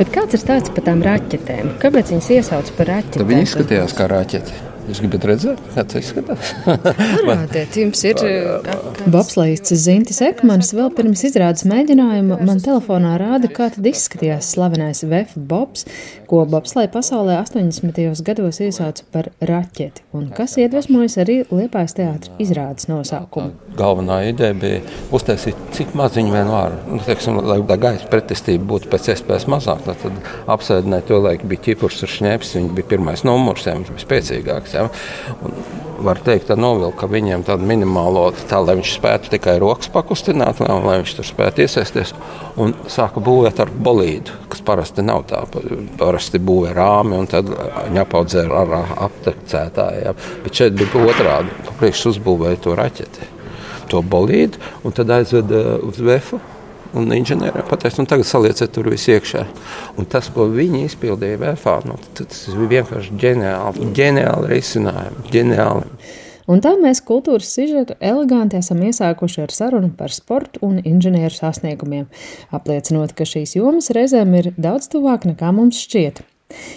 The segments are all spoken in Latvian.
Bet kāds ir tāds par tām raķetēm? Kāpēc viņas iesauc par raķetēm? Viņi izskatījās kā raķeti. Jūs gribat redzēt, kā tas izskatās? Parādiet, jums ir. Bobslēgts Zintis Ekmans vēl pirms izrādes mēģinājuma man telefonā rāda, kā tad izskatījās slavenais VF Bobs, ko bobslēja pasaulē 80. gados iesauca par raķeti, un kas iedvesmojas arī Liepājas teātra izrādes nosaukumu. Galvenā ideja bija uztaisīt cik maziņu vien var. Nu, teiksim, lai tā gaisa pretestība būtu pēc iespējas mazāka, tad apsēdināt to laiku bija ķipurs ar šņēpsi, viņš bija pirmais numurs, viņš bija spēcīgāks. Ja? Un var teikt, ka novilka ka viņiem tādu minimālo, tā, lai viņš spētu tikai rokas pakustināt, lai, lai viņš tur spētu iesaisties. Un sāka būvēt ar bolīdu, kas parasti nav tā. Parasti būvē rāmi un tad ņapaudzē ar aptekcētāju. Ja? Bet šeit bija otrādi. Priekš uzbūvēja to raķeti, to bolīdu un tad aizveda uz vefu un inženieriem pateikt, un tagad salieciet tur visu iekšā. Un tas, ko viņi izpildīja VFā, nu, tas bija vienkārši ģeniāli, ģeniāli risinājumi, ģeniāli. Un tā mēs kultūras sižetu eleganti esam iesākuši ar sarunu par sportu un inženieru sasniegumiem, apliecinot, ka šīs jomas reizēm ir daudz tuvāk nekā mums šķiet.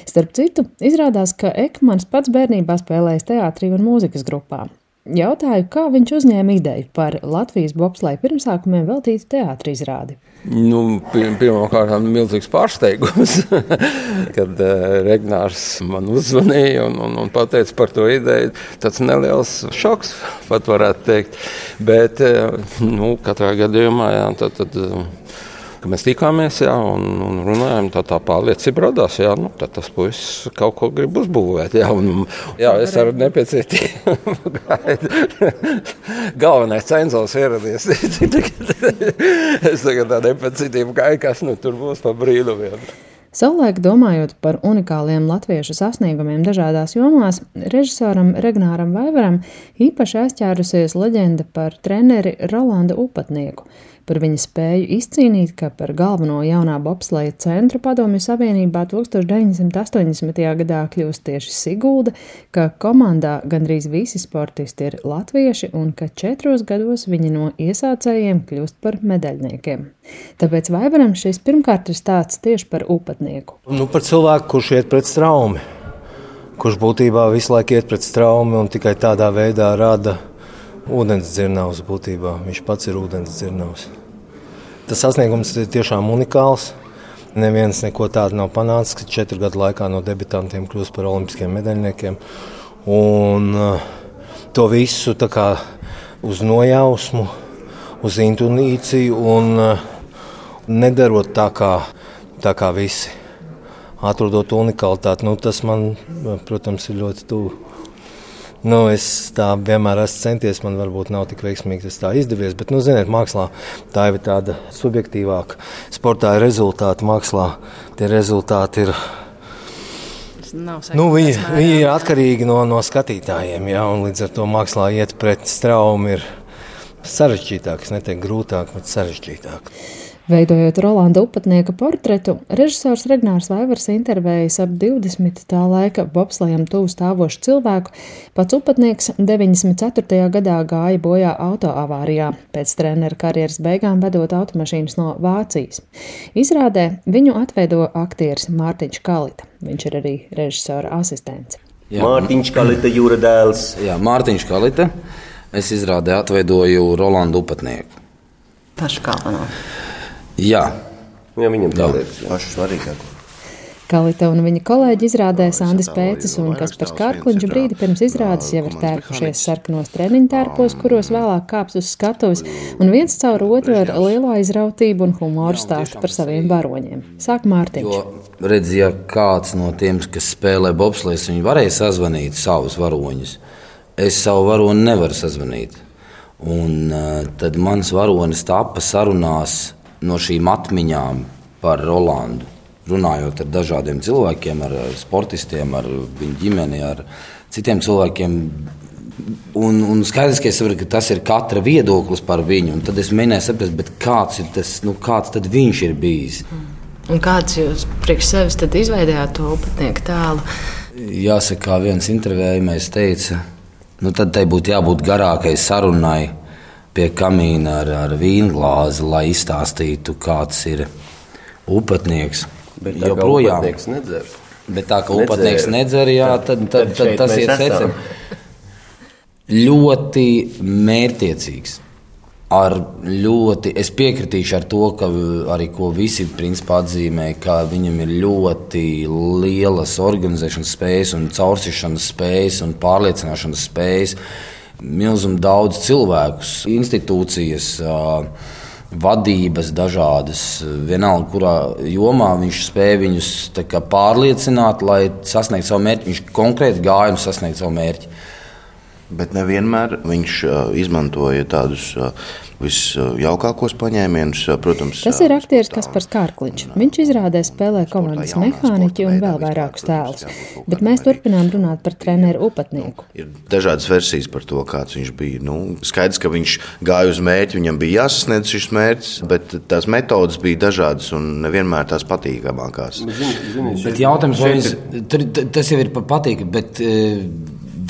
Starp citu, izrādās, ka Ekmans pats bērnībā spēlējis teātrī un mūzikas grupā. Jautāju, kā viņš uzņēma ideju par Latvijas bobslēju pirmsākumiem veltītu teātrī izrādi. Nu, Pirmkārt, milzīgs pārsteigums, kad uh, Regnārs man uzzvanīja un, un, un teica par to ideju. Tas neliels šoks, pat varētu teikt. Bet, uh, nu, katrā gadījumā, jā, tad. tad uh, ka mēs tikāmies jā, un, un runājām, tā, tā pārliecība radās. Jā, nu, tad tas puisis kaut ko grib uzbūvēt. Jā, un, jā es ar nepacietību gaidu. Galvenais cenzors ieradies. es tagad tā nepacietību gaidu, kas nu, tur būs pa brīnumiem. Savulaik domājot par unikāliem latviešu sasniegumiem dažādās jomās, režisoram Regnāram Vaivaram īpaši aizķērusies leģenda par treneri Rolandu Upatnieku – par viņa spēju izcīnīt, ka par galveno jaunā bobsleja centru Padomju Savienībā 1980. gadā kļūst tieši Sigulda, ka komandā gandrīz visi sportisti ir latvieši un ka četros gados viņi no iesācējiem kļūst par medaļniekiem. Tāpēc Vaivaram šis pirmkārt ir stāsts tieši par upatnieku. Nu, par cilvēku, kurš iet pret straumi, kurš būtībā visu laiku iet pret straumi un tikai tādā veidā rada ūdens dzirnavs būtībā. Viņš pats ir ūdens dzirnavs. Tas sasniegums ir tiešām unikāls. Neviens neko tādu nav panācis, ka četru gadu laikā no debitantiem kļūst par olimpiskiem medaļniekiem. Un uh, to visu kā, uz nojausmu, uz intuīciju un uh, nedarot tā kā, tā kā visi. Atrodot unikalitāti, nu, tas man, protams, ir ļoti tuvu. Nu, es tā vienmēr esmu centies, man varbūt nav tik veiksmīgi tas tā izdevies. Bet, nu, ziniet, mākslā tā ir tāda subjektīvāka. Sportā ir rezultāti, mākslā tie rezultāti ir. Nu, viņi, viņi ir atkarīgi no, no skatītājiem. Ja, līdz ar to mākslā iet pret straumu ir sarežģītāk. Es neteiktu grūtāk, bet sarežģītāk. Veidojot Rolanda upatnieka portretu, režisors Regnārs Vaivars intervējas ap 20 tā laika bobslējam tuvu stāvošu cilvēku. Pats upatnieks 94. gadā gāja bojā autoavārijā, pēc treneru karjeras beigām vedot automašīnas no Vācijas. Izrādē viņu atveido aktieris Mārtiņš Kalita. Viņš ir arī režisora asistents. Jā, Mārtiņš Kalita, jūra dēls. Jā, Mārtiņš Kalita. Es izrādē atveidoju Rolandu upatnieku. Pašu galveno. Jā. Ja viņam tā liekas pašu svarīgāko. Kalita un viņa kolēģi izrādē Sandis Pēcis un Kaspars Kārkliņš brīdi pirms izrādes jau ir tērpušies sarkanos treniņu tērpos, kuros vēlāk kāps uz skatuves, un viens caur otru ar lielo aizrautību un humoru stāsta par saviem varoņiem. Sāk Mārtiņš. Jo, redz, ja kāds no tiem, kas spēlē bobslēs, viņi varēja sazvanīt savus varoņus, es savu varoni nevaru sazvanīt. Un uh, tad mans varonis tapa sarunās no šīm atmiņām par Rolandu. Runājot ar dažādiem cilvēkiem, ar sportistiem, ar viņu ģimeni, ar citiem cilvēkiem. Un, un skaidrs, ka, varu, ka tas ir katra viedoklis par viņu. Tad es mēģināju saprast, kāds, ir tas, nu, kāds viņš ir bijis. Un kāds jūs priekš sevis izveidojāt to upatnieku tēlu? Jāsaka, kā viens intervējumais teica, nu, tad tai būtu jābūt garākai sarunai pie kamīna ar, ar vīnu glāzi, lai izstāstītu, kāds ir upatnieks. Bet tā joprojām. upatnieks nedzer. Bet tā kā Nedzēra. upatnieks nedzer, jā, tad, tad, tad tad tas ir esam. secināts. Ļoti mērķiecīgs. Ar ļoti, es piekritīšu ar to, ka arī ko visi principā atzīmē, ka viņam ir ļoti lielas organizēšanas spējas, un caursišanas spējas un pārliecināšanas spējas. Milzīgi daudz cilvēkus, institūcijas, vadības dažādas, vienalga, kurā jomā viņš spēja viņus kā pārliecināt, lai sasniegtu savu mērķi. Viņš konkrēti gāja un sasniegtu savu mērķi. Bet nevienmēr viņš uh, izmantoja tādus uh, visjaukākos paņēmienus. Uh, protams, Tas ir aktieris Kaspars Kārkliņš. Viņš izrādē spēlē komandas mehāniķi un vēl vairākus tēlus. Bet mēs turpinām runāt par treneru upatnieku. Ir dažādas versijas par to, kāds viņš bija. Nu, skaidrs, ka viņš gāja uz mērķi, viņam bija jāsasniedz šis mērķis, bet tās metodas bija dažādas un nevienmēr tās patīkamākās. Bet jautājums, vai tas jau ir pa- patīkami, bet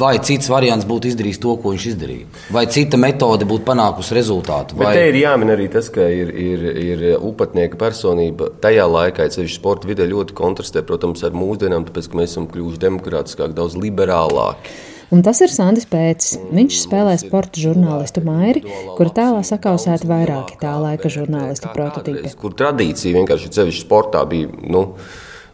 vai cits variants būtu izdarījis to, ko viņš izdarīja? Vai cita metode būtu panākusi rezultātu? Bet Vai... te ir jāmin arī tas, ka ir, ir, ir upatnieka personība tajā laikā, ceļš sporta vidē ļoti kontrastē, protams, ar mūsdienām, tāpēc, ka mēs esam kļuvuši demokrātiskāki, daudz liberālāki. Un tas ir Sandis Pēcis. Viņš spēlē sporta žurnālistu Mairi, kura tēlā sakausēti vairāki tā laika žurnālistu prototīpi. Kur tradīcija vienkārši ceļš sportā bija. Nu,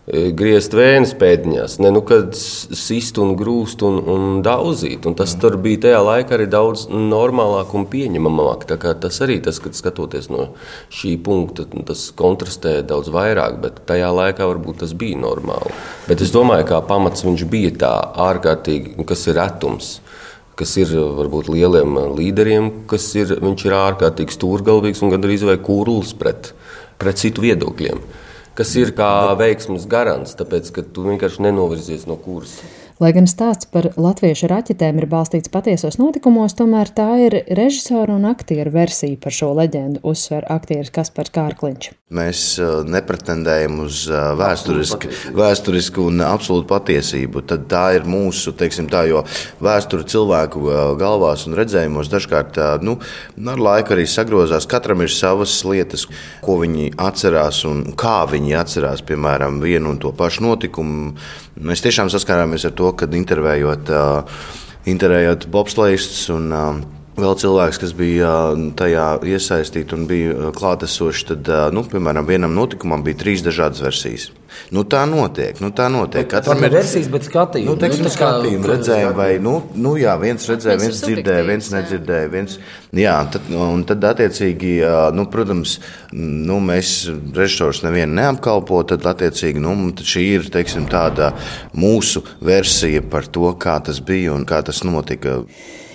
Griezt vējas pēdiņās, ne nu, kad sist un grūst un, un daudzīt. Un tas tur bija tajā laikā arī daudz normālāk un pieņemamāk. Kā Tas arī tas, kad skatoties no šī punkta, tas kontrastē daudz vairāk, bet tajā laikā varbūt tas bija normāli. Bet es domāju, ka pamats viņš bija tā ārkārtīgi, un kas ir retums kas ir varbūt lieliem līderiem, kas ir, ir ārkārtīgi stūrgalvīgs un gandrīz vai kurls pret, pret citu viedokļiem. Kas ir kā veiksmes garants, tāpēc ka tu vienkārši nenovirzies no kursa. Lai gan stāsts par latviešu raķetēm ir balstīts patiesos notikumos, tomēr tā ir režisora un aktieru versija par šo leģendu, uzsver aktieris Kaspars Kārkliņš. Mēs uh, nepretendējam uz vēsturisku, vēsturisku un absolūtu patiesību. Tad tā ir mūsu, teiksim, tā, jo vēsture cilvēku uh, galvās un redzējumos dažkārt uh, nu, ar laiku arī sagrozās. Katram ir savas lietas, ko viņi atcerās un kā viņi atcerās, piemēram, vienu un to pašu notikumu. Mēs tiešām saskārāmies ar to, kad intervējot, intervējot uh, Vēl cilvēks, kas bija ā, tajā iesaistīts un bija ā, klātesošs, tad, ā, nu, piemēram, vienam notikumam bija trīs dažādas versijas. Nu, tā notiek. Nu, tā notiek. Katram ir versijas, bet skatījumi. Nu, teiksim, Nu, tā kā- skatījumi, redzējumi, vai, nu, nu, jā, viens redzēja, Viens ir viens dzirdēja, viens nedzirdēja, viens, jā, tad, un tad, attiecīgi, nu, protams, nu, mēs režisors nevienu neapkalpo, tad, attiecīgi, nu, tad šī ir, teiksim, tāda mūsu versija par to, kā tas bija un kā tas notika.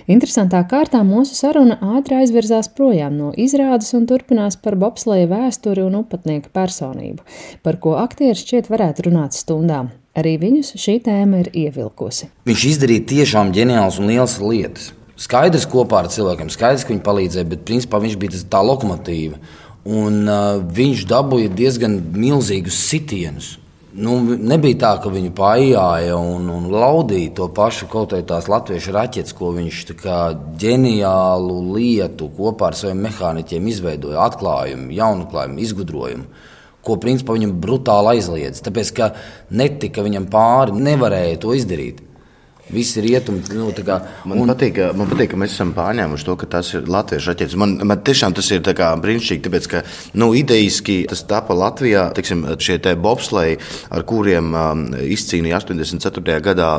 Interesantā kārtā mūsu saruna ātri aizvirzās projām no izrādes un turpinās par bobsleja vēsturi un upatnieka personību, par ko aktieris šķiet varētu runāt stundām. Arī viņus šī tēma ir ievilkusi. Viņš izdarīja tiešām ģeniāls un liels lietas. Skaidrs kopā ar cilvēkiem, skaidrs, ka viņi palīdzēja, bet principā viņš bija tā lokomotīva. Un, uh, viņš dabūja diezgan milzīgus sitienus. Nu, nebija tā, ka viņu pājāja un, un laudīja to pašu kaut kādā tās latviešu raķetes, ko viņš kā ģeniālu lietu kopā ar saviem mehāniķiem izveidoja, atklājumu, jaunu klājumu, izgudrojumu. Ko principā viņam brutāli aizliedz. Tāpēc, ka netika viņam pāri, nevarēja to izdarīt. Visi rietumi, nu, tā kā. Man, un... patīk, man patīk, ka mēs esam pārņēmuši to, ka tas ir latviešu raķetes. Man, man tiešām tas ir tā kā brīnišķīgi, tāpēc, ka nu, idejiski tas tapa Latvijā. Tiksim, šie te bobsleji, ar kuriem um, izcīnīja 84. gadā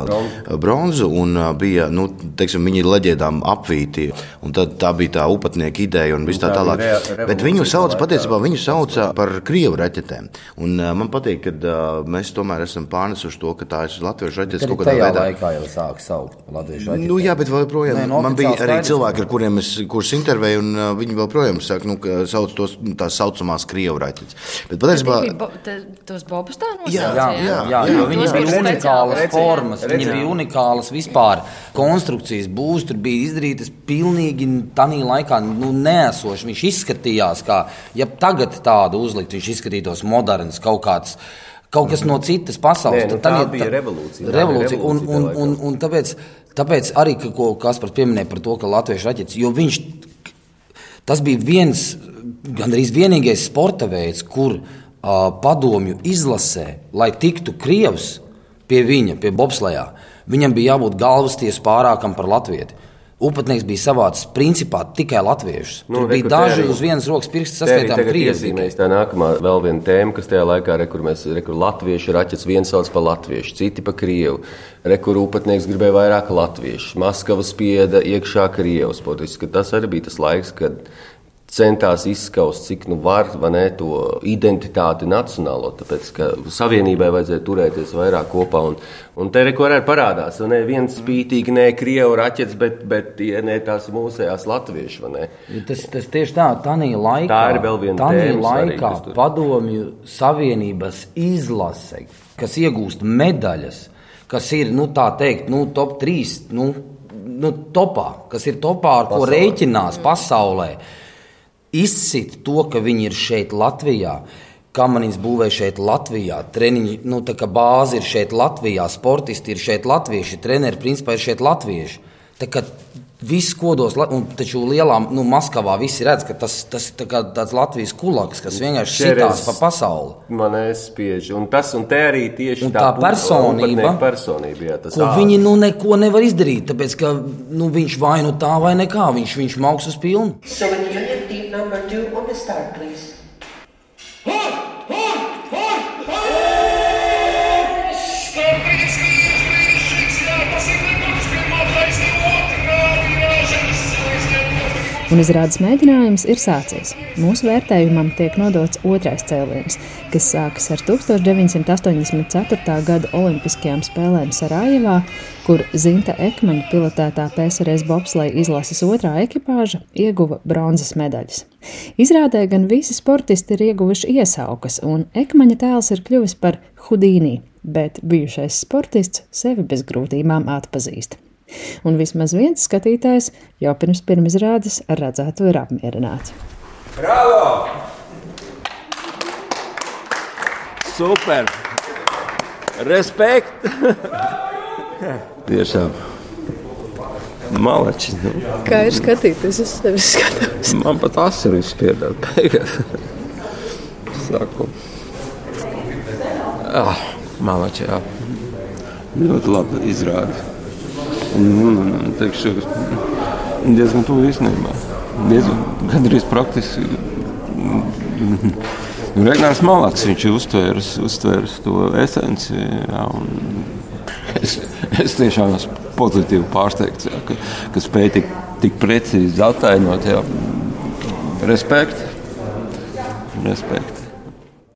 bronzu, un uh, bija, nu, teiksim, viņi leģendām apvīti. Un tad, tā bija tā upatnieka ideja un viss tā tā tālāk. bija re- Bet viņu sauc, patiesībā, viņu sauca par krievu raķetēm. Un uh, man patīk, ka uh, mēs tomēr esam pārnesuši to, ka tā ir latviešu raķetes kaut kādā veidā. laikā sāk saukt par latviešu raķetēm. Nu, jā, bet joprojām Nē, nu, man bija arī cilvēki, ar kuriem es kurus intervēju, un uh, viņi joprojām saka, nu, ka sauc tos tā saucamās krievu raķetes. Bet patiesībā. Bo- Tos bobus tā Jā, Jā, jā, jā, jā, jo viņas bija unikālas speciāli. formas, viņas bija unikālas vispār. Konstrukcijas būs tur bija izdarītas pilnīgi tādā laikā nu, neesoši. Viņš izskatījās kā, ja tagad tādu uzlikt, viņš izskatītos moderns kaut kāds. Kaut kas no citas pasaules. Nē, nu, tā bija revolūcija. Tā bija revolūcija. Un, revolūcija un, un, laikā. un tāpēc, tāpēc arī, ka, ko Kaspars pieminēja par to, ka latviešu raķetes, jo viņš Tas bija viens, gandrīz vienīgais sporta veids, kur padomju izlasē, lai tiktu Krievs pie viņa, pie Bobslējā, viņam bija jābūt galvasties pārākam par Latviju. Upatnieks bija savāds principā tikai latviešus. Nu, Tur bija daži arī, uz vienas rokas pirksti saskaitām krievi. Tā nākamā vēl viena tēma, kas tajā laikā, re, kur mēs, re, kur latvieši raķets viens sauc par latviešu, citi par krievu. Re, kur upatnieks gribēja vairāk latviešu. Maskava spieda iekšā krievus. Tas arī bija tas laiks, kad centās izskaust, cik nu var ne, to identitāti nacionālo. Tāpēc, ka savienībai vajadzēja turēties vairāk kopā. Un, un te reko arī parādās, ne viens spītīgi, ne krievu raķets, bet, bet ja ne tās mūsējās latviešu. Tas, tas tieši tā, laikā, tā ir vēl viena tēma. Laikā padomju savienības izlase, kas iegūst medaļas, kas ir, nu tā teikt, nu, top 3, nu, nu, topā, kas ir topā, ar pasaulē. ko rēķinās pasaulē izsit to, ka viņi ir šeit Latvijā. Kamanis būvē šeit Latvijā, treniņi, nu, tā kā bāze ir šeit Latvijā, sportisti ir šeit latvieši, treneri principā ir šeit latvieši. Tā kā Viss kodos, un taču lielā nu, Maskavā visi redz, ka tas, tas tā kā tāds Latvijas kulaks, kas vienkārši šitās pa pasauli. Man nespiež, un tas, un te arī tieši un tā, tā personība, personība jā, ko ārsts. viņi nu neko nevar izdarīt, tāpēc, ka nu, viņš vai nu tā vai nekā, viņš, viņš mauks uz pilnu. So the start, please. Un izrādes mēģinājums ir sācies. Mūsu vērtējumam tiek nodots otrais cēliens, kas sākas ar 1984. gada Olimpiskajām spēlēm Sarajevā, kur Zinta Ekmaņa pilotētā PSRS bobsleja izlases otrā ekipāža ieguva bronzas medaļas. Izrādē gan visi sportisti ir ieguvuši iesaukas, un Ekmaņa tēls ir kļuvis par Hudīnī, bet bijušais sportists sevi bez grūtībām atpazīst un vismaz viens skatītājs jau pirms pirmizrādes ar redzēto ir apmierināts. Bravo! Super! Respekt! Tiešām! Malači, nu. Kā ir skatīties, es sevi skatos. Man pat asinis piedāvā beigās. Saku. Ah, malači, jā. Ļoti labi izrāda. Un, un, un, teikšu, diezgan tuvu īstenībā. Diezgan, gandrīz praktiski. Regnārs Malaks, viņš ir uztvērs, uztvērs to esenci. Jā, es, es tiešām esmu pozitīvi pārsteigts, jā, ka, ka spēj tik, tik precīzi. Jā. Respekt. Respekt.